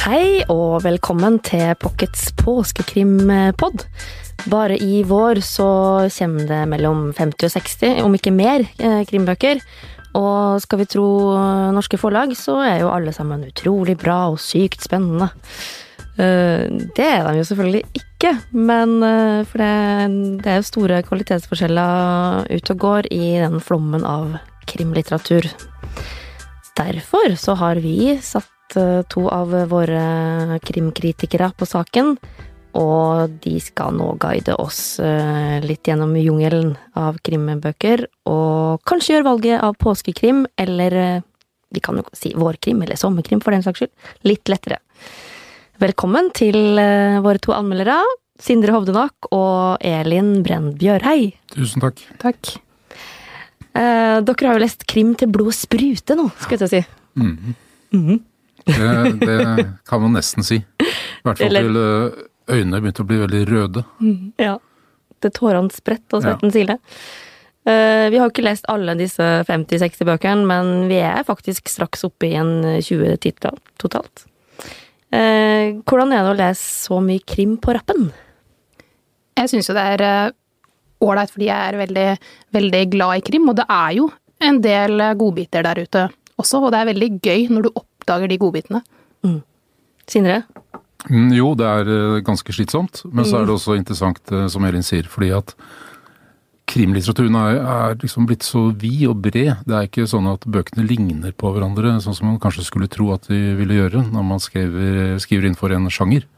Hei og velkommen til Pockets påskekrimpod. Bare i vår så kommer det mellom 50 og 60, om ikke mer, eh, krimbøker. Og skal vi tro norske forlag, så er jo alle sammen utrolig bra og sykt spennende. Eh, Det er de jo selvfølgelig ikke, men eh, for det, er jo store kvalitetsforskjeller ute og går i den flommen av krimlitteratur. Derfor så har vi satt eh, to av våre krimkritikere på saken, og de skal nå guide oss eh, litt gjennom jungelen av krimbøker, og kanskje gjøre valget av påskekrim, eller eh, vi kan jo si vårkrim, eller sommerkrim for den saks skyld, litt lettere. Velkommen til våre to anmeldere, Sindre Hovdenak og Elin Brenn Bjørhei. Tusen takk. Takk. Eh, dere har jo lest Krim til blod sprute nå, skal jeg til å si. Mhm. Mhm. Det, det kan man nesten si. I hvert fall til eh, øynene begynte å bli veldig røde. Ja. Til tårene spredt og svetten siler. Eh, vi har ikke lest alle disse 50-60 bøkene, men vi er faktisk straks oppe i en 20 titler totalt. Eh, hvordan er det å lese så mye krim på rappen? Jeg syns jo det er eh, ålreit fordi jeg er veldig, veldig glad i krim, og det er jo en del eh, godbiter der ute også, og det er veldig gøy når du oppdager de godbitene. Sindre? Mm, Jo, det er eh, ganske slitsomt, men så er det også interessant, eh, som Elin sier, fordi at krimlitteraturen er, er liksom blitt så vid og bred. Det er ikke sånn at bøkene ligner på hverandre, sånn som man kanskje skulle tro at de ville gjøre når man skriver, skriver innenfor en sjanger.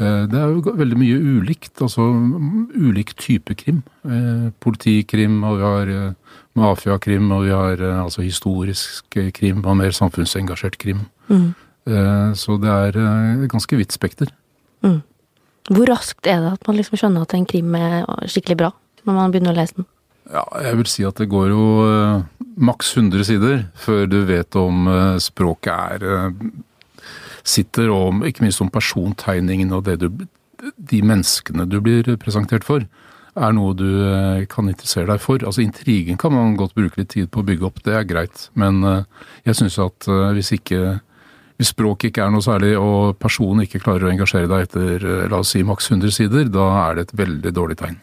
Eh, Det er jo veldig mye ulikt, altså mm, ulik type krim. Eh, Politikrim, og vi har eh, mafiakrim, og vi har altså historisk krim, og mer samfunnsengasjert krim. Mm. Så det er ganske vidt spekter. Hvor raskt er det at man liksom skjønner at en krim er skikkelig bra, når man begynner å lese den? Ja, jeg vil si at det går jo maks 100 sider før du vet om språket er sitter, og ikke minst om persontegningen og du, de menneskene du blir presentert for, er noe du eh, kan interessere deg for. Altså Intrigen kan man godt bruke litt tid på å bygge opp, det er greit. Men eh, jeg syns at eh, hvis ikke hvis språket ikke er noe særlig, og personen ikke klarer å engasjere deg etter la oss si maks 100 sider, da er det et veldig dårlig tegn.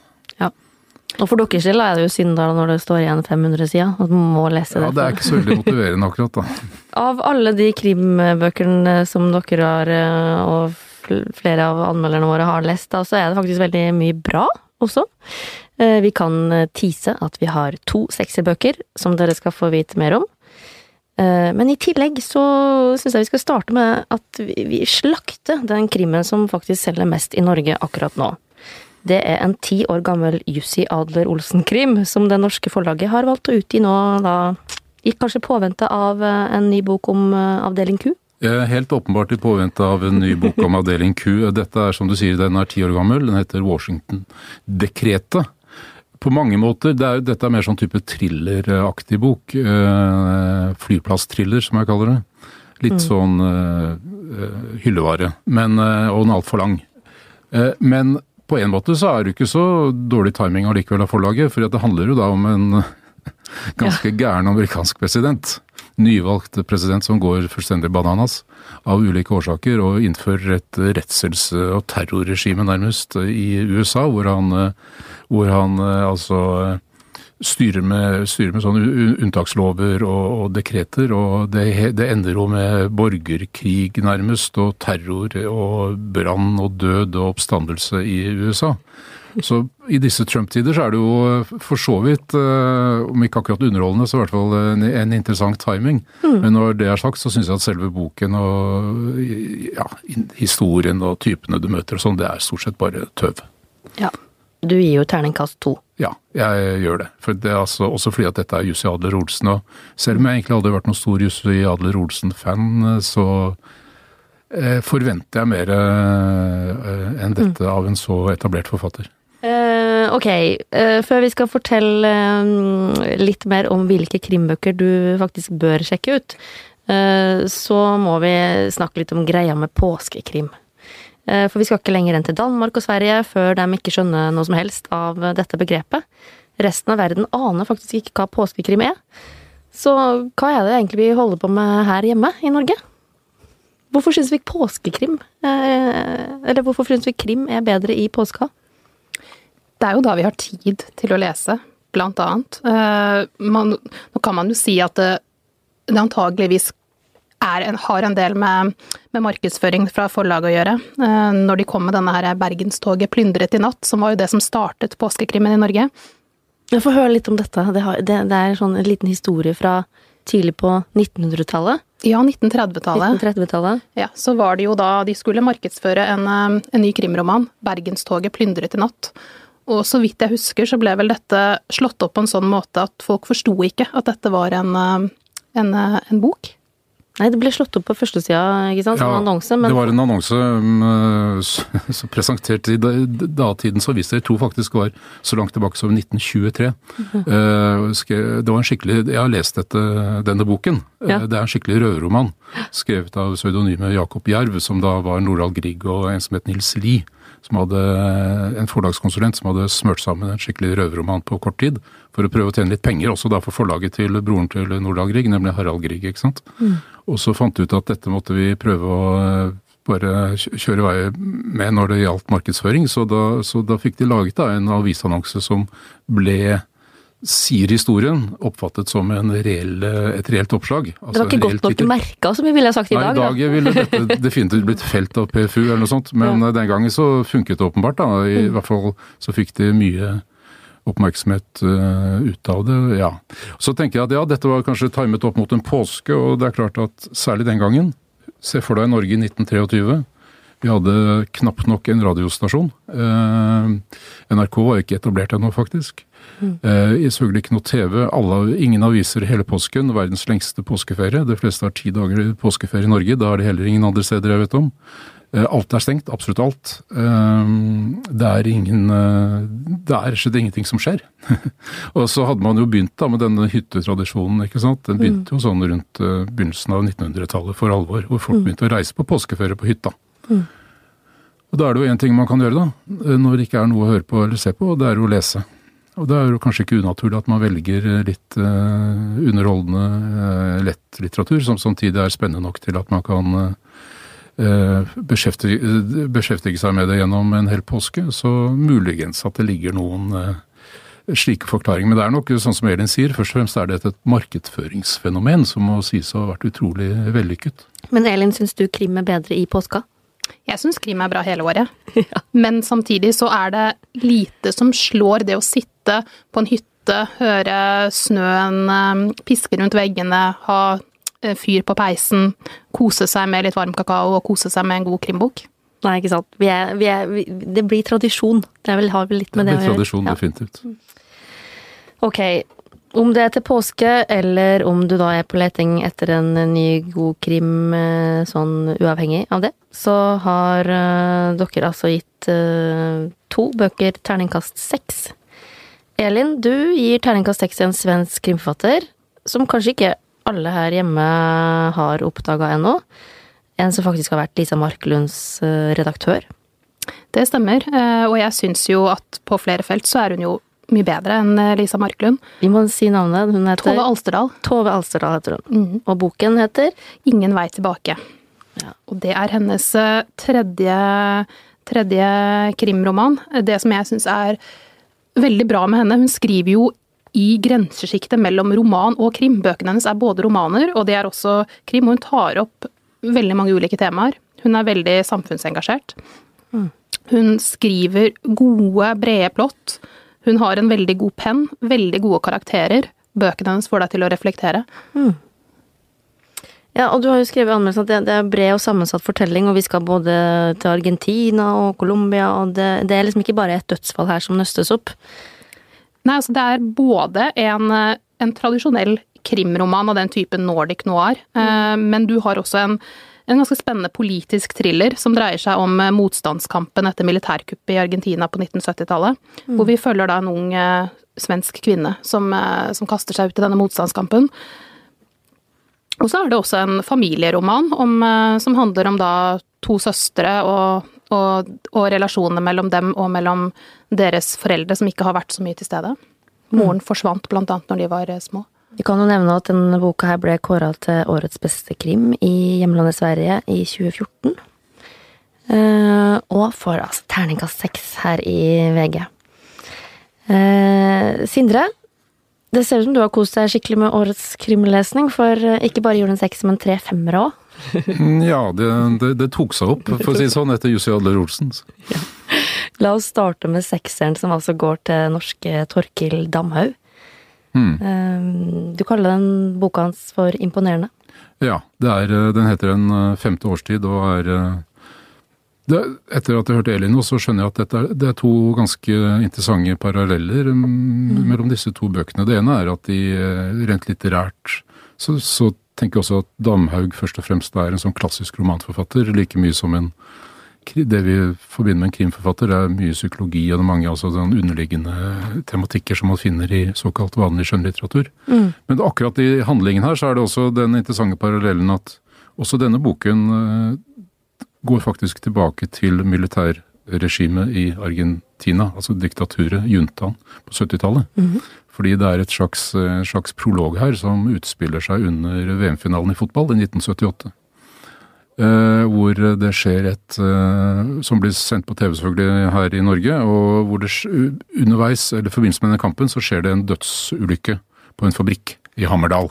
Og for deres del er det jo synd da når det står igjen 500 sider, at man må lese det. Ja, Det er ikke så veldig motiverende akkurat, da. Av alle de krimbøkene som dere har, eh, og flere av anmelderne våre har lest, da, så er det faktisk veldig mye bra også. Eh, Vi kan eh, tease at vi har to sekserbøker som dere skal få vite mer om. Men i tillegg så syns jeg vi skal starte med at vi vi slakter den krimmen som faktisk selger mest i Norge akkurat nå. Det er en ti år gammel Jussi Adler Olsen-krim, som det norske forlaget har valgt å utgi nå, da kanskje påvente av eh, en ny bok om eh, Avdeling Q. Helt åpenbart i påvente av en ny bok om avdeling Q. Dette er som du sier, den er ti år gammel. Den heter Washington-dekretet. På mange måter, det er, Dette er mer sånn type thrilleraktig bok. Eh, flyplasstriller, som jeg kaller det. Litt sånn eh, eh, hyllevare, men, og den er altfor lang. Men på en måte så er det ikke så dårlig timing allikevel av forlaget, for det handler jo da om en ganske gæren amerikansk president. Nyvalgt president som går fullstendig bananas av ulike årsaker og innfører et redsels- og terrorregime nærmest i USA, hvor han, eh, hvor han eh, altså eh, styrer med, styrer med sånne unntakslover og, og dekreter, og det, det ender jo med borgerkrig nærmest, og terror og brann og død og oppstandelse i USA. Så i disse Trump-tider så er det jo for så vidt, eh, om ikke akkurat underholdende, så i hvert fall en, en interessant timing. Men når det er sagt, så syns jeg at selve boken og ja, historien og typene du møter og sånn, det er stort sett bare tøv. Ja. Du gir jo terningkast to. Ja, jeg gjør det. For det er altså, også fordi at dette er Jussi Adler Olsen. Og selv om jeg egentlig aldri vært noen stor Jussi Adler Olsen-fan, så eh, forventer jeg mer eh, enn dette av en så etablert forfatter. Eh, ok, eh, før vi skal fortelle litt mer om hvilke krimbøker du faktisk bør sjekke ut, så må vi snakke litt om greia med påskekrim. Eh, for vi skal ikke lenger enn til Danmark og Sverige før de ikke skjønner noe som helst av dette begrepet. Resten av verden aner faktisk ikke hva påskekrim er. Så hva er det egentlig vi holder på med her hjemme i Norge? Hvorfor syns vi påskekrim eh, Eller hvorfor syns vi krim er bedre i påska? Det er jo da vi har tid til å lese, blant annet. Eh, man, nå kan man jo si at det, det antageligvis en, har en del med, med, markedsføring fra forlaget å gjøre. Eh, når de kom med denne her Bergenstoget plyndret i natt, som var jo det som startet påskekrimmen i Norge. Jeg får høre litt om dette. Det, har, det, det er sånn en liten historie fra tidlig på 1900-tallet. Ja, 1930-tallet. 1930 ja, så var det jo da de skulle markedsføre en, eh, en ny krimroman, 'Bergenstoget plyndret i natt'. Og så vidt jeg husker, så ble vel dette slått opp på en sånn måte at folk forsto ikke at dette var en, eh, en, en bok. Nei, det ble slått opp på førstesida, ikke sant, som ja, annonse. Men... Det var en annonse um, som presenterte i datiden så jeg tror faktisk var så langt tilbake som 1923. Mm -hmm. Det var en skikkelig Jeg har lest dette, denne boken. Ja. Det er en skikkelig røverroman. Skrevet av pseudonymet Jakob Jerv, som da var Nordahl Grieg og en som het Nils Lie som hadde, en forlagskonsulent som hadde smørt sammen en skikkelig røverroman på kort tid. For å prøve å tjene litt penger, også da for forlaget til broren til Nordahl Grieg, nemlig Harald Grieg. ikke sant? Mm. Og så fant vi ut at dette måtte vi prøve å eh, bare kjøre vei med når det gjaldt markedsføring. Så da, så da fikk de laget da en avisannonse som ble sier historien, oppfattet som reell, et reelt oppslag. Altså det var ikke godt nok merka, som vi ville sagt i Nei, dag? I dag ville dette definitivt blitt felt av PFU eller noe sånt, men ja. den gangen så funket det åpenbart. da, I mm. hvert fall så fikk de mye oppmerksomhet uh, ut av det, ja. Så tenker jeg at ja, dette var kanskje timet opp mot en påske, og det er klart at særlig den gangen, se for deg Norge i 1923, vi hadde knapt nok en radiostasjon. Uh, NRK var ikke etablert ennå, faktisk. Mm. Uh, selvfølgelig ikke noe TV. Alle, ingen aviser hele påsken. Verdens lengste påskeferie. De fleste har ti dager påskeferie i Norge. Da er det heller ingen andre steder jeg vet om. Uh, alt er stengt. Absolutt alt. det er ingen Det er rett ingenting som skjer. og så hadde man jo begynt da med denne hyttetradisjonen, ikke sant. Den begynte jo sånn rundt begynnelsen av 1900-tallet for alvor. Hvor folk mm. begynte å reise på påskeferie på hytta. Mm. Og Da er det jo én ting man kan gjøre, da, når det ikke er noe å høre på eller se på, og det er å lese. Og da er det kanskje ikke unaturlig at man velger litt underholdende, lett litteratur, som samtidig er spennende nok til at man kan beskjeftige, beskjeftige, seg med det gjennom en hel påske. Så muligens at det ligger noen slike forklaringer. Men det er nok sånn som Elin sier, først og fremst er det et markedsføringsfenomen som må sies å ha vært utrolig vellykket. Men Elin, syns du krim er bedre i påska? Jeg syns krim er bra hele året. Ja. Men samtidig så er det lite som slår det å sitte på en hytte, høre snøen eh, piske rundt veggene, ha eh, fyr på peisen, kose seg med litt varm kakao og kose seg med en god krimbok. Nei, ikke sant. Vi er, vi er, vi, det blir tradisjon. Det vel, har vel litt med det, å gjøre. Det blir tradisjon, definitivt. Ok, om det er til påske, eller om du da er på leting etter en ny god krim eh, sånn uavhengig av det, så har uh, dere altså gitt uh, to bøker terningkast seks. Elin, du gir terningkast seks til en svensk krimforfatter som kanskje ikke alle her hjemme har oppdaga ennå. En som faktisk har vært Lisa Marklunds uh, redaktør. Det stemmer, og jeg syns jo at på flere felt så er hun jo mye bedre enn eh, Lisa Marklund. Vi må si navnet. Hun heter Tove Alsterdal. Tove Alsterdal heter hun. Mm. Og boken heter Ingen vei tilbake. Ja. Og det er hennes eh, tredje, tredje krimroman. Det som jeg syns er veldig bra med henne, hun skriver jo i grensesjiktet mellom roman og krim. Bøkene hennes er både romaner, og det er også krim. Og hun tar opp veldig mange ulike temaer. Hun er veldig samfunnsengasjert. Mm. Hun skriver gode, brede plott hun har en veldig god penn, veldig gode karakterer. Bøkene hennes får deg til å reflektere. Mm. Ja, og du har jo skrevet anmeldelsen at det, er bred og sammensatt fortelling, og vi skal både til Argentina og Colombia, og det, det er liksom ikke bare et dødsfall her som nøstes opp. Nei, altså det er både en, en tradisjonell krimroman av den typen nordic noir, mm. Eh, men du har også en en ganske spennende politisk thriller som dreier seg om eh, motstandskampen etter militærkuppet i Argentina på 1970-tallet. Mm. Hvor vi følger da en ung eh, svensk kvinne som, eh, som, kaster seg ut i denne motstandskampen. Og så er det også en familieroman om, eh, som handler om da to søstre og, og, og, relasjonene mellom dem og mellom deres foreldre som ikke har vært så mye til stede. Moren mm. forsvant blant annet når de var eh, små. Vi kan jo nevne at denne boka her ble kåra til årets beste krim i hjemlandet Sverige i 2014. Eh, og får altså terningkast seks her i VG. Eh, Sindre, det ser ut som du har kost deg skikkelig med årets krimlesning, for eh, ikke bare gjorde den seks, men tre femmere òg. Mm, Ja, det, det, det tok seg opp, for å si det sånn, etter Jussi Adler Olsen. La oss starte med sekseren, som altså går til norske Torkil Damhaug. Mm. Du kaller den boka hans for imponerende. Ja, det er, eh, den heter En eh, femte årstid og er eh, det, Etter at jeg hørte Elin nå, så skjønner jeg at dette er, det er to ganske interessante paralleller mm, mellom disse to bøkene. Det ene er at de rent litterært så, så tenker også at Damhaug først og fremst er en sånn klassisk romanforfatter, like mye som en det vi forbinder med en krimforfatter, det er mye psykologi og det er mange altså, den underliggende tematikker som man finner i såkalt vanlig skjønnlitteratur. Men akkurat i handlingen her så er det også den interessante parallellen at også denne boken eh, går faktisk tilbake til militærregimet i Argentina, altså diktaturet, juntaen, på 70-tallet. Fordi det er et slags, eh, slags prolog her som utspiller seg under VM-finalen i fotball i 1978. Eh, hvor det skjer et eh, Som blir sendt på TV selvfølgelig her i Norge. Og hvor det underveis, eller i forbindelse med denne kampen, så skjer det en dødsulykke på en fabrikk i Hammerdal.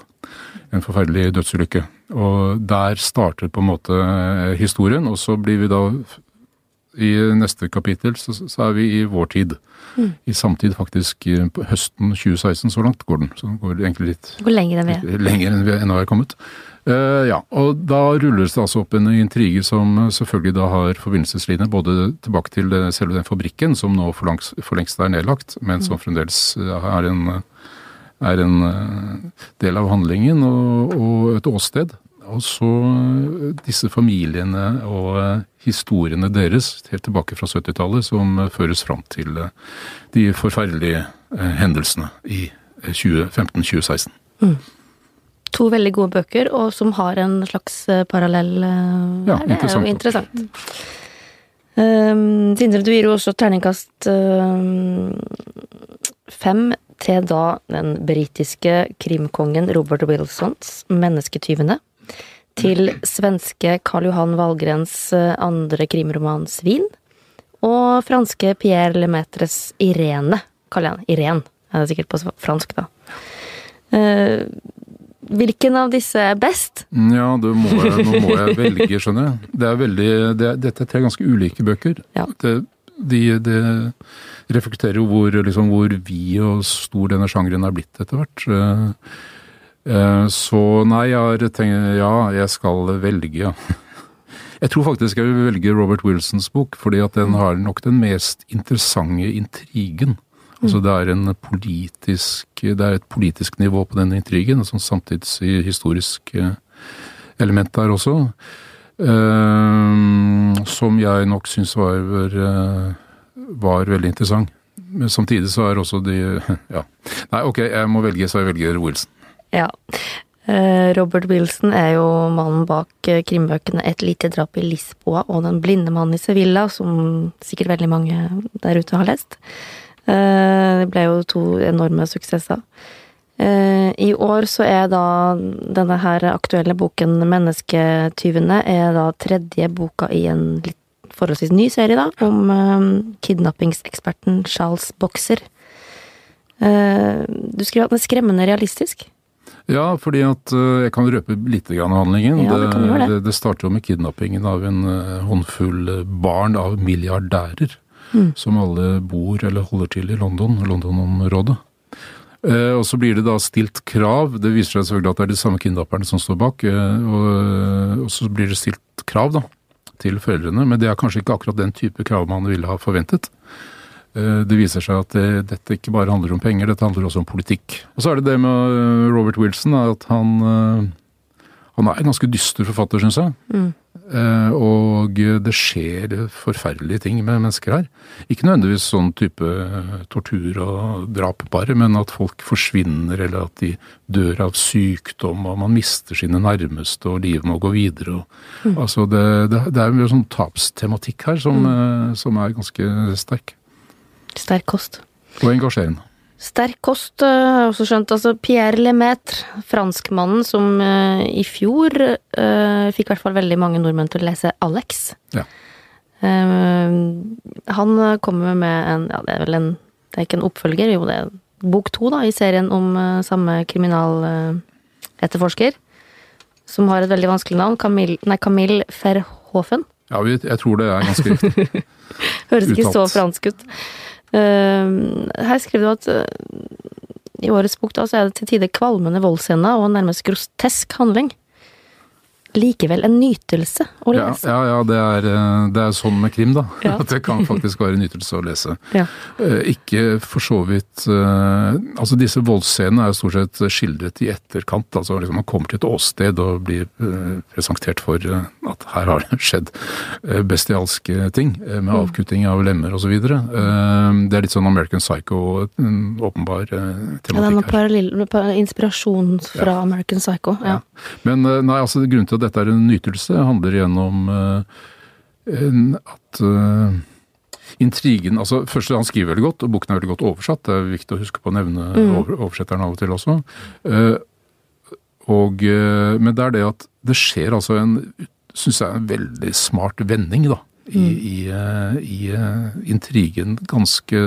En forferdelig dødsulykke. Og der starter på en måte historien, og så blir vi da i neste kapittel så, så er vi i vår tid. I samtid faktisk eh, på høsten 2016, så langt går den. Så den går egentlig litt Går lenger enn vi er. lenger enn vi ennå er kommet. Uh, ja, og da rulles det altså opp en intrige som eh, selvfølgelig da har forbindelseslinje både tilbake til selve den fabrikken, som nå for, langs, for lengst er nedlagt, men som fremdeles eh, er en, er en del av handlingen og, og et åsted. Og så eh, disse familiene og eh, historiene deres helt tilbake fra 70-tallet som eh, føres fram til de forferdelige hendelsene i eh, 2015-2016. To veldig gode bøker, og som har en slags parallell Ja, her. Det er jo interessant. Um, Sindre, du gir jo også terningkast um, fem til da den britiske krimkongen Robert Wilsons 'Mennesketyvene'. Til svenske Karl Johan Valgrens eh, andre krimroman 'Svin'. Og franske Pierre Lemaitres 'Irene', kaller jeg den. Irene. Er det sikkert på fransk, da. Eh, hvilken av disse er best? Ja, må jeg, nå må jeg velge, skjønner jeg. Det er veldig, det er, dette er tre ganske ulike bøker. Ja. Det, de, det reflekterer jo hvor, liksom, hvor vid og stor denne sjangeren er blitt etter hvert. Eh, Så nei, jeg har tenkt Ja, jeg skal velge. Jeg tror faktisk jeg vil velge Robert Wilsons bok, fordi at den har nok den mest interessante intrigen. Altså det er, en politisk, det er et politisk nivå på den intrigen, som sånn samtidshistorisk eh, element der også. eh, som jeg nok syns var, var veldig interessant. Men samtidig så er også de Ja. Nei, ok, jeg må velge, så jeg velger Wilson. Ja. Eh, Robert Wilson er jo mannen bak eh, krimbøkene 'Et lite drap i Lisboa' og 'Den blinde mannen i Sevilla', som sikkert veldig mange der ute har lest. Eh, Det ble jo to enorme suksesser. I år så er da denne her aktuelle boken 'Mennesketyvene' er da tredje boka i en litt forholdsvis ny serie, da, om kidnappingseksperten Charles Boxer. Du skriver at den er skremmende realistisk. Ja, fordi at eh, jeg kan røpe litt grann av handlingen. Ja, det det. det, det starter jo med kidnappingen av en eh, håndfull barn av milliardærer. Mm. Som alle bor eller holder til i London, London-området. Eh, og så blir det da stilt krav. Det viser seg selvfølgelig at det er de samme kidnapperne som står bak. eh, og, og så blir det stilt krav da, til foreldrene, men det er kanskje ikke akkurat den type krav man ville ha forventet. Eh, Det viser seg at det, dette ikke bare handler om penger, dette handler også om politikk. Og så er det det med eh, Robert Wilson, at han, eh, han er en ganske dyster forfatter, syns jeg. Mm. Eh, Og det skjer forferdelige ting med mennesker her. Ikke nødvendigvis sånn type eh, tortur og drap bare, men at folk forsvinner, eller at de dør av sykdom, og man mister sine nærmeste, og livet må gå videre. Og, Altså det, det, det er jo en sånn tapstematikk her som, mm. som er ganske sterk. Sterk kost. Og engasjerende. Sterk kost, eh, har også skjønt. Altså Pierre Lemaitre, franskmannen som uh, i fjor uh, fikk i hvert fall veldig mange nordmenn til å lese Alex. Ja. Uh, han kommer med en Ja, det er vel en Det er ikke en oppfølger, jo, det er bok to da, i serien om samme kriminaletterforsker. Som har et veldig vanskelig navn. Camille, nei, Camille Verhoeven. Ja, jeg tror det er ganske riktig. Høres ikke så fransk ut. Eh, her skriver du at eh, i årets bok da, så er det til tider kvalmende voldsscener og nærmest grotesk handling. Likevel en nytelse å lese. ja, ja det, er, eh, det er sånn med krim, da. Ja. At det kan faktisk være en nytelse å lese. Ja. Eh, Ikke for så vidt eh, Altså disse voldsscenene er jo stort sett skildret i etterkant. altså liksom Man kommer til et åsted og blir presentert for at her har det skjedd bestialske ting. Med avkutting av lemmer osv. Det er litt sånn American Psycho, en åpenbar her. Ja, det er noe inspirasjon fra American Psycho. Ja. Men nei, altså grunnen til at dette er en nytelse, handler igjennom eh, at eh, intrigen altså Først, han skriver veldig godt, og boken er veldig godt oversatt. Det er viktig å huske på å nevne over, oversetteren av og til også. Eh, og, men det er det at det skjer altså en Syns jeg en veldig smart vending, da. I, i, eh, i eh, intrigen ganske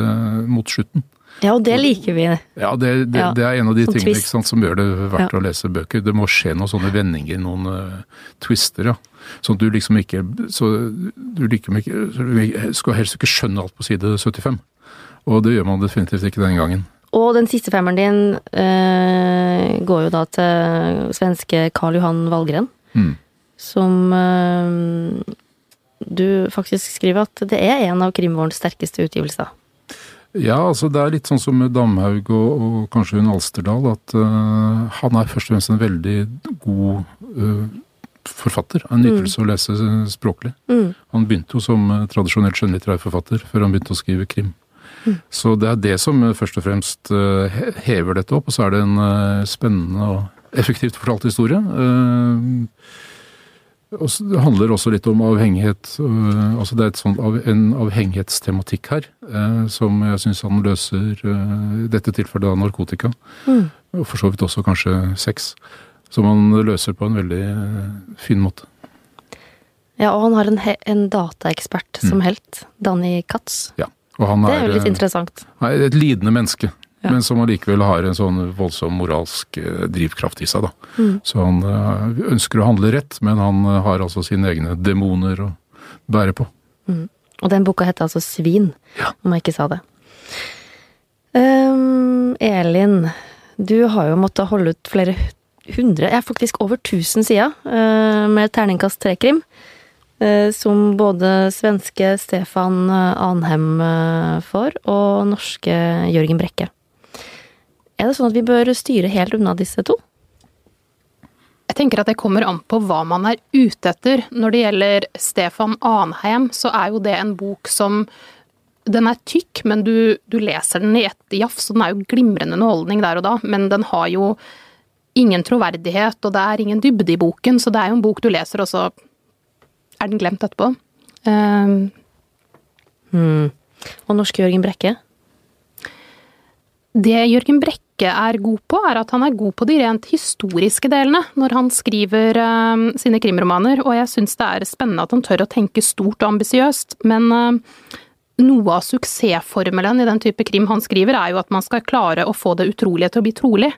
mot slutten. Ja, og det liker vi. Ja, det, det, Ja, det er en av de som tingene ikke sant, som gjør det verdt Ja. å lese bøker. Det må skje noen sånne vendinger, noen uh, twister, ja. Sånn at du liksom ikke så Du liksom ikke, så du skal helst ikke skjønne alt på side 75. Og det gjør man definitivt ikke den gangen. Og den siste femmeren din eh, går jo da til svenske Karl Johan Valgren. Mm. Som eh, du faktisk skriver at det er en av krimvårens sterkeste utgivelser. Ja, altså det er litt sånn som med Damhaug og, og kanskje hun Alsterdal, at uh, han er først og fremst en veldig god uh, forfatter. En nytelse å lese språklig. Mm. Han begynte jo som uh, tradisjonelt skjønnlitterær forfatter, før han begynte å skrive krim. Så det er det som først og fremst hever dette opp, og så er det en spennende og effektivt fortalt historie. Så- Det handler også litt om avhengighet. øh, altså Det er et sånt, en avhengighetstematikk her, eh, som jeg syns han løser eh, I dette tilfellet av narkotika, Mm. og for så vidt også kanskje sex. Som han løser på en veldig fin måte. Ja, og han har en, en dataekspert som helt. Danny Katz. Ja. Og han Det er, er jo litt interessant. er et lidende menneske, Ja. men som allikevel har en sånn voldsom moralsk eh, drivkraft i seg. da. Mm. Så han eh, ønsker å handle rett, men han eh, har altså sine egne demoner å bære på. Og den boka heter altså Svin, Ja. om jeg ikke sa det. Um, Elin, du har jo måttet holde ut flere hundre, ja faktisk over tusen sider, uh, med terningkast tre-krim. som både svenske Stefan Anhem får, og norske Jørgen Brekke. Er det sånn at vi bør styre helt unna disse to? Jeg tenker at det kommer an på hva man er ute etter. Når det gjelder Stefan Anheim, så er jo det en bok som Den er tykk, men du, du leser den i ett jafs, og den er jo glimrende underholdning der og da, men den har jo ingen troverdighet, og det er ingen dybde i boken, så det er jo en bok du leser, og så er den glemt etterpå. Ehm, Hmm. Og norske Jørgen Brekke? Det Jørgen Brekke er god på, er at han er god på de rent historiske delene når han skriver eh, sine krimromaner, og jeg syns det er spennende at han tør å tenke stort og ambisiøst, men eh, noe av suksessformelen i den type krim han skriver, er jo at man skal klare å få det utrolige til å bli trolig,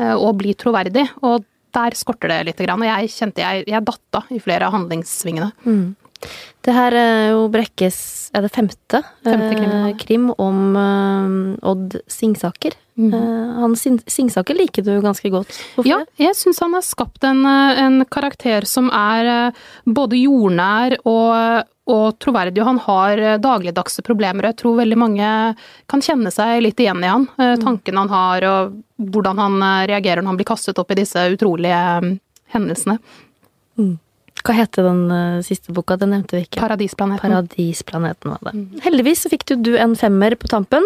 eh, og bli troverdig, og der skorter det litt, grann, og jeg kjente jeg, jeg datta i flere av handlingssvingene. Det her er jo Brekkes Er det femte? Femte krim, eh, krim om eh, Odd Singsaker. Mm. Eh, han Sin Singsaker liker du ganske godt. Hvorfor Ja, jeg syns han har skapt en, eh, en karakter som er eh, både jordnær og, og troverdig, og han har eh, dagligdagse problemer. og Jeg tror veldig mange kan kjenne seg litt igjen i han. eh, Tankene han har, og hvordan han reagerer når han blir kastet opp i disse utrolige hendelsene. hendelsene. Hva heter den uh, siste boka? Den nevnte vi ikke. Paradisplaneten. Paradisplaneten var det. Heldigvis så fikk du, du en femmer på tampen.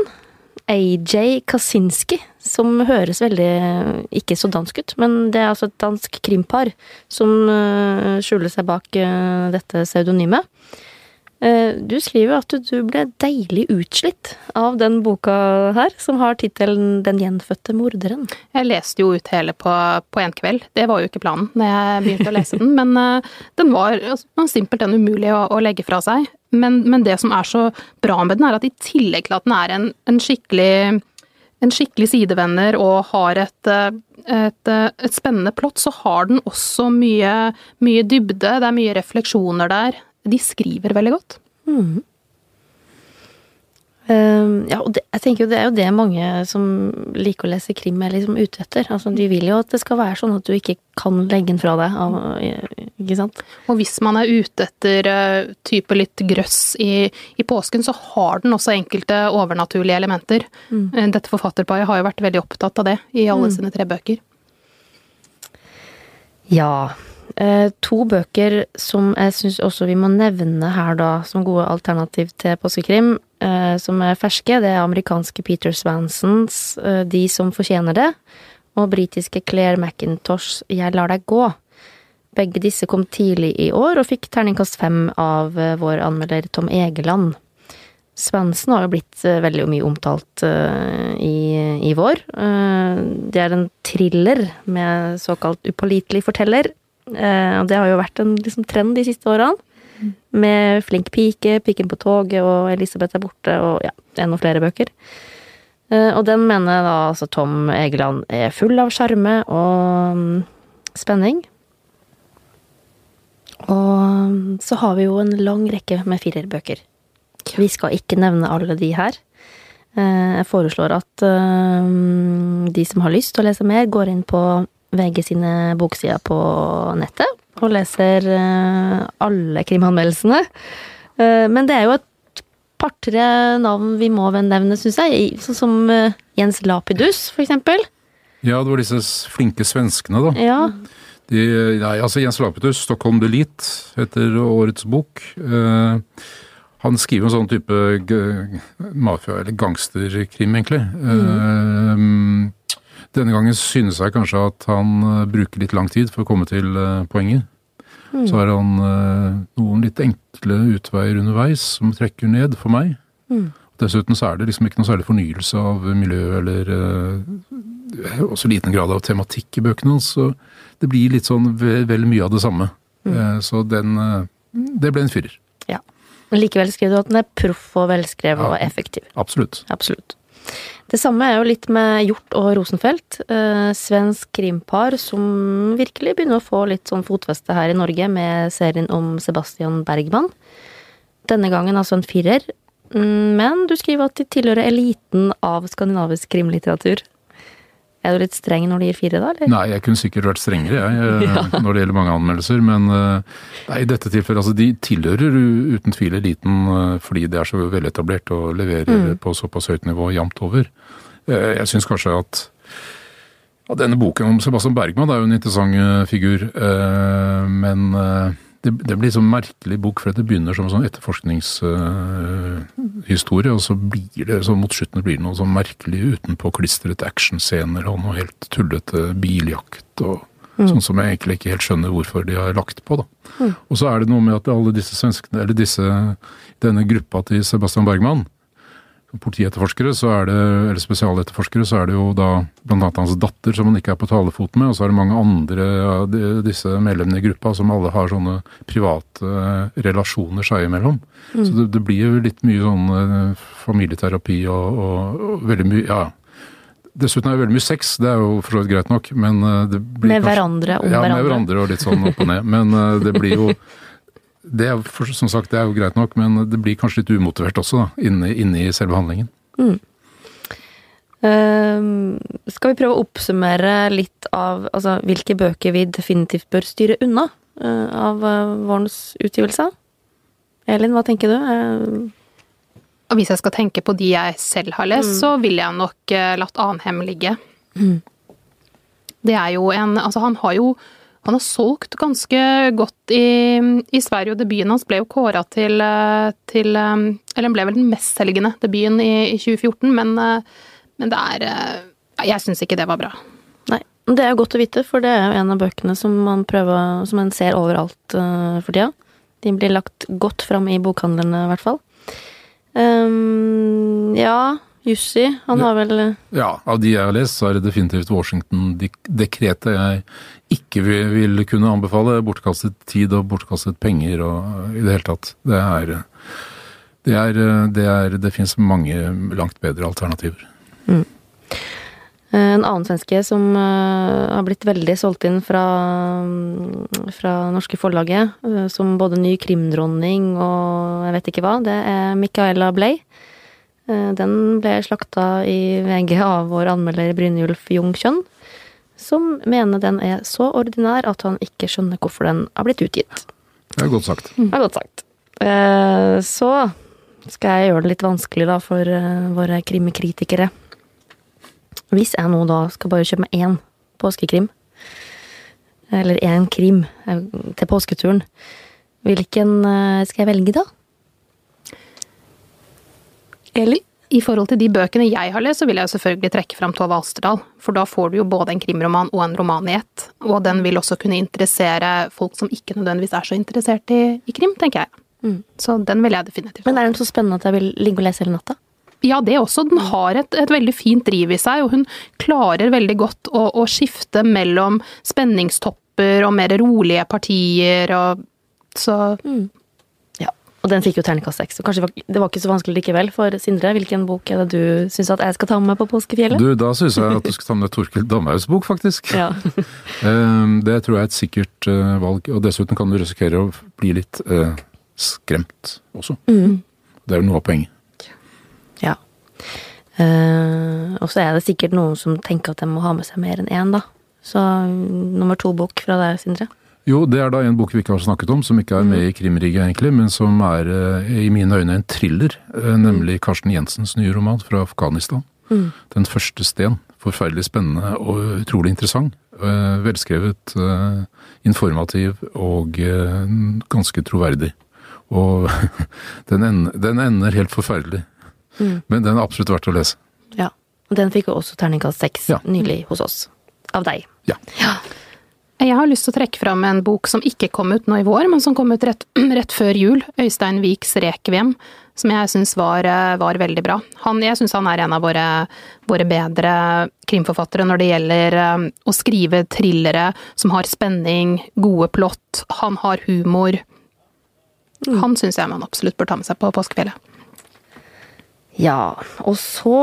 AJ Kaczynski, som høres veldig eh, ikke så dansk ut, men det er altså et dansk krimpar som eh, skjuler seg bak dette pseudonymet. Eh, du skriver at du ble deilig utslitt av den boka her, som har tittelen Den gjenfødte morderen. Jeg leste jo ut hele på, på en kveld. Det var jo ikke planen når jeg begynte å lese den, men uh, den var altså, simpelthen umulig å, å, legge fra seg. Men, men, det som er så bra med den, er at i tillegg til at den er en, en skikkelig en skikkelig sidevenner og har et, eh, et, et, spennende plott, så har den også mye, mye dybde. Det er mye refleksjoner der de skriver veldig godt. Mm. Uh, ja, og det, jeg tenker jo det er jo det mange som liker å lese krim er liksom ute etter. Altså, de vil jo at det skal være sånn at du ikke kan legge den fra deg. Ikke sant? Og hvis man er ute etter uh, type litt grøss i, i, påsken, så har den også enkelte overnaturlige elementer. Mm. Uh, dette forfatterparet har jo vært veldig opptatt av det i alle mm. sine tre bøker. Ja. Eh, to bøker som jeg syns også vi må nevne her, da, som gode alternativ til påskekrim, eh, som er ferske. Det er amerikanske Peter Svansons eh, De som fortjener det, og britiske Claire McIntosh Jeg lar deg gå. Begge disse kom tidlig i år og fikk terningkast fem av vår anmelder Tom Egeland. Svansen har jo blitt veldig mye omtalt i, i vår. Det er en thriller med såkalt upålitelig forteller, og det har jo vært en liksom, trend de siste årene. Med Flink pike, Piken på toget og Elisabeth er borte og ja, enda flere bøker. Eh, og den mener da altså Tom Egeland er full av sjarme og mm, spenning. Og mm, så har vi jo en lang rekke med firerbøker. Vi skal ikke nevne alle de her. Eh, jeg foreslår at de som har lyst til å lese mer, går inn på VG sine boksider på nettet og leser eh, alle krimanmeldelsene. Eh, men det er jo et par-tre navn vi må nevne, syns jeg. Sånn som eh, Jens Lapidus, for eksempel. Ja, det var disse flinke svenskene, da. Ja. De, nei, altså Jens Lapidus, 'Stockholm Delete', heter årets bok. han skriver en sånn type mafia- eller gangsterkrim, egentlig. Mm. Denne gangen synes jeg kanskje at han uh, bruker litt lang tid for å komme til uh, poenget. Mm. Så har han uh, noen litt enkle utveier underveis som trekker ned for meg. Mm. Dessuten så er det liksom ikke noe særlig fornyelse av miljø eller også liten grad av tematikk i bøkene hans. Så det blir litt sånn vel, vel mye av det samme. Mm. Så den Det ble en fyrer. Ja. Men likevel skriver du at den er proff og velskrevet ja, og effektiv. Absolutt. Absolutt. Det samme er jo litt med Hjort og Rosenfeldt. Eh, svensk krimpar som virkelig begynner å få litt sånn fotfeste her i Norge med serien om Sebastian Bergman. Denne gangen altså en firer. Mm, men du skriver at de tilhører eliten av skandinavisk krimlitteratur. Er du litt streng når du gir fire, da? eller? Nei, jeg kunne sikkert vært strengere, jeg, eh, ja. når det gjelder mange anmeldelser. Men eh, i dette tilfellet, altså de tilhører uten tvil eliten eh, fordi det er så veletablert og leverer mm. på såpass høyt nivå jevnt over. Jeg syns kanskje at ja, denne boken om Sebastian Bergman er jo en interessant figur, men det, det blir sånn merkelig bok, for det begynner som en sånn etterforskningshistorie, uh, og så blir det så mot slutten blir det noe sånn merkelig utenpåklistrete actionscener og noe helt tullete biljakt og mm. sånn som jeg egentlig ikke helt skjønner hvorfor de har lagt på, da. Mm. Og så er det noe med at alle disse svenskene, eller disse, denne gruppa til Sebastian Bergman, politietterforskere, så er det, eller spesialetterforskere, så er det jo da bl.a. hans datter som han ikke er på talefot med, og så er det mange andre av disse medlemmene i gruppa som alle har sånne private eh, relasjoner seg imellom. Mm. Så det, det, blir jo litt mye sånn eh, familieterapi og, og, og veldig mye Ja. Dessuten er det veldig mye sex, det er jo for så vidt greit nok, men eh, det blir Med kanskje, hverandre om ja, hverandre? Ja, med hverandre og litt sånn opp og ned. Men det blir jo det er, som sagt, det er jo greit nok, men det blir kanskje litt umotivert også, da, inne, inne i selve handlingen. Mm. Uh, skal vi prøve å oppsummere litt av altså, hvilke bøker vi definitivt bør styre unna uh, av uh, vårens utgivelse? Elin, hva tenker du? Uh, hvis jeg skal tenke på de jeg selv har lest, mm. så ville jeg nok latt Anhem ligge. Mm. Det er jo en Altså, han har jo han har solgt ganske godt i, i Sverige, og debuten hans ble jo kåra til, eh, til, eh, Eller den ble vel den mestselgende debuten i, i 2014, men, eh, men, det er Jeg syns ikke det var bra. Nei. Det er godt å vite, for det er jo en av bøkene som man prøver Som man ser overalt for tida. De blir lagt godt fram i bokhandlene, i hvert fall. Um, ja, Jussi, han har vel Ja, av de jeg har lest, så er det definitivt Washington-dekretet jeg ikke vil, kunne anbefale. Bortkastet tid og bortkastet penger og i det hele tatt. Det er Det, er, det, er, det finnes mange langt bedre alternativer. Mm. En annen svenske som uh, har blitt veldig solgt inn fra, fra norske forlaget, uh, som både ny krimdronning og jeg vet ikke hva, det er Micaela Bley. Uh, den ble slakta i VG av vår anmelder Brynjulf Jungkjønn, som mener den er så ordinær at han ikke skjønner hvorfor den har blitt utgitt. Det er godt sagt. Det er godt sagt. Så skal jeg gjøre det litt vanskelig da for våre krimkritikere. Hvis jeg nå da skal bare kjøpe meg én påskekrim, eller én krim til påsketuren, hvilken skal jeg velge da? Eli? I forhold til de bøkene jeg har lest, så vil jeg jo selvfølgelig trekke fram Tove Alsterdal. For da får du jo både en krimroman og en roman i ett. Og den vil også kunne interessere folk som ikke nødvendigvis er så interessert i, i krim, tenker jeg. Mm. Så den vil jeg definitivt. Men er den så spennende at jeg vil ligge og lese hele natta? Ja, det også. Den har et, et, veldig fint driv i seg, og hun klarer veldig godt å, å skifte mellom spenningstopper og mer rolige partier og så mm. Og den fikk jo terningkast seks, så kanskje det var ikke så vanskelig likevel. For Sindre, hvilken bok er det du syns at jeg skal ta med på påskefjellet? Du, da syns jeg at du skal ta med Torkild Damhaugs bok, faktisk. Ja. Ehm, det tror jeg er et sikkert uh, valg, og dessuten kan du risikere å bli litt eh, skremt også. Mm. Det er jo noe av poenget. Ja. Uh, og så er det sikkert noen som tenker at de må ha med seg mer enn én, da. Så nummer to-bok fra deg, Sindre. Jo, det er da en bok vi ikke har snakket om, som ikke er med i krimriget egentlig, men som er uh, i mine øyne en thriller. Uh, nemlig Karsten Jensens nye roman fra Afghanistan. Mm. 'Den første sten'. Forferdelig spennende og utrolig interessant. velskrevet, informativ og ganske troverdig. Og den ender, den ender helt forferdelig. Mm. Men den er absolutt verdt å lese. Ja. Og den fikk jo også terningkast seks ja. nylig hos oss. Av deg. Ja. ja. Jeg har lyst til å trekke fram en bok som ikke kom ut nå i vår, men som kom ut rett, rett før jul. Øystein Viks 'Rekviem', som jeg syns var, eh, var, veldig bra. Han, jeg syns han er en av våre, våre, bedre krimforfattere når det gjelder um, å skrive thrillere som har spenning, gode plott, han har humor. Mm. Han syns jeg man absolutt bør ta med seg på påskefjellet. Ja, og så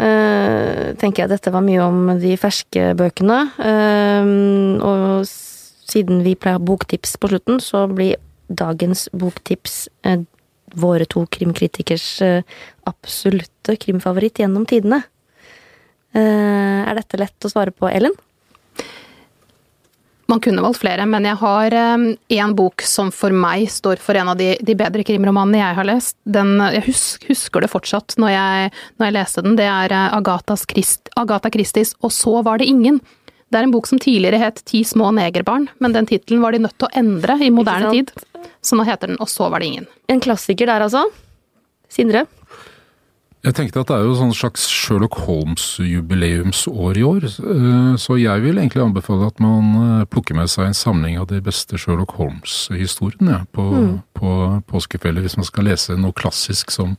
eh, tenker jeg at dette var mye om de ferske bøkene. Eh, og siden vi pleier boktips på slutten, så blir dagens boktips eh, våre to krimkritikers eh, absolutte krimfavoritt gjennom tidene. Eh, er dette lett å svare på, Ellen? Man kunne valgt flere, men jeg har én eh, bok som for meg står for en av de, de bedre krimromanene jeg har lest. Den, jeg husker, husker det fortsatt når jeg, når jeg, leste den. Det er eh, Christ, Agatha Christies 'Og så var det ingen'. Det er en bok som tidligere het 'Ti små negerbarn', men den tittelen var de nødt til å endre i moderne tid. Så nå heter den 'Og så var det ingen'. En klassiker der, altså. Sindre? Jeg tenkte at det er jo sånn slags Sherlock Holmes-jubileumsår i år, eh, så jeg vil egentlig anbefale at man eh, plukker med seg en samling av de beste Sherlock Holmes-historiene ja, på, mm. på påskefellet, hvis man skal lese noe klassisk som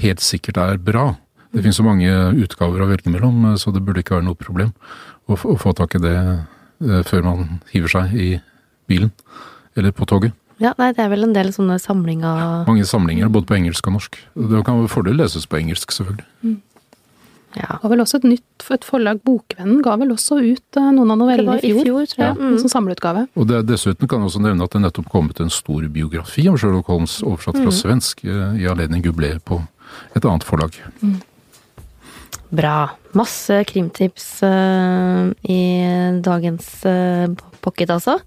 helt sikkert er bra. Det finnes så mange utgaver å velge mellom, eh, så det burde ikke være noe problem å, å få tak i det før man hiver seg i bilen eller på toget. Ja, nei, det er vel en del sånne samlinger Mange samlinger, både på engelsk og norsk. Det kan med fordel leses på engelsk, selvfølgelig. Mm. Ja. Det var vel også et nytt et forlag, Bokvennen, ga vel også ut eh, noen av novellene i fjor. I fjor tror jeg. Ja, mm. Som samleutgave. Og det, Dessuten kan jeg også nevne at det nettopp kommet en stor biografi om Sherlock Holmes, oversatt fra mm. svensk, eh, i anledning jubileet på et annet forlag. Mm. Bra. Masse krimtips uh, i dagens uh, pocket, altså.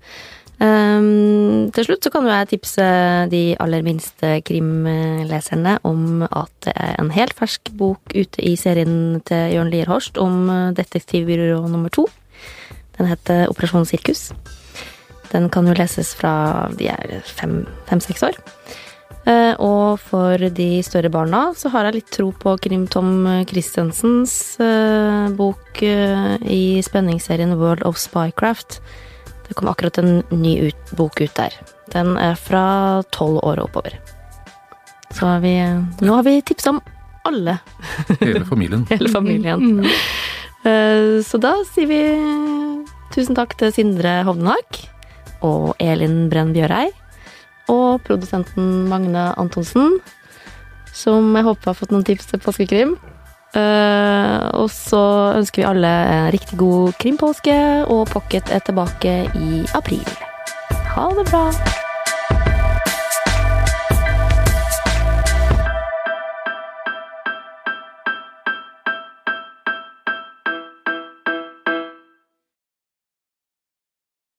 Um, til slutt så kan jo jeg tipse de aller minste krimleserne om at det er en helt fersk bok ute i serien til Jørn Lier Horst om detektivbyrå nummer to. Den heter Operasjon Sirkus. Den kan jo leses fra de er fem-seks fem, år. Uh, og for de større barna så har jeg litt tro på Krim-Tom Christiansens uh, bok uh, i spenningsserien World of Spycraft Det kom akkurat en ny ut, bok ut der. Den er fra tolv år og oppover. Så har vi, nå har vi tipsa om alle. Hele familien. Hele familien. Mm. Eh, Så da sier vi tusen takk til Sindre Hovdenhag og Elin Brenn Bjørei. Og produsenten Magne Antonsen, som jeg håper har fått noen tips til påskekrim. Eh, og så ønsker vi alle en riktig god krimpåske, og Pocket er tilbake i april. Ha det bra!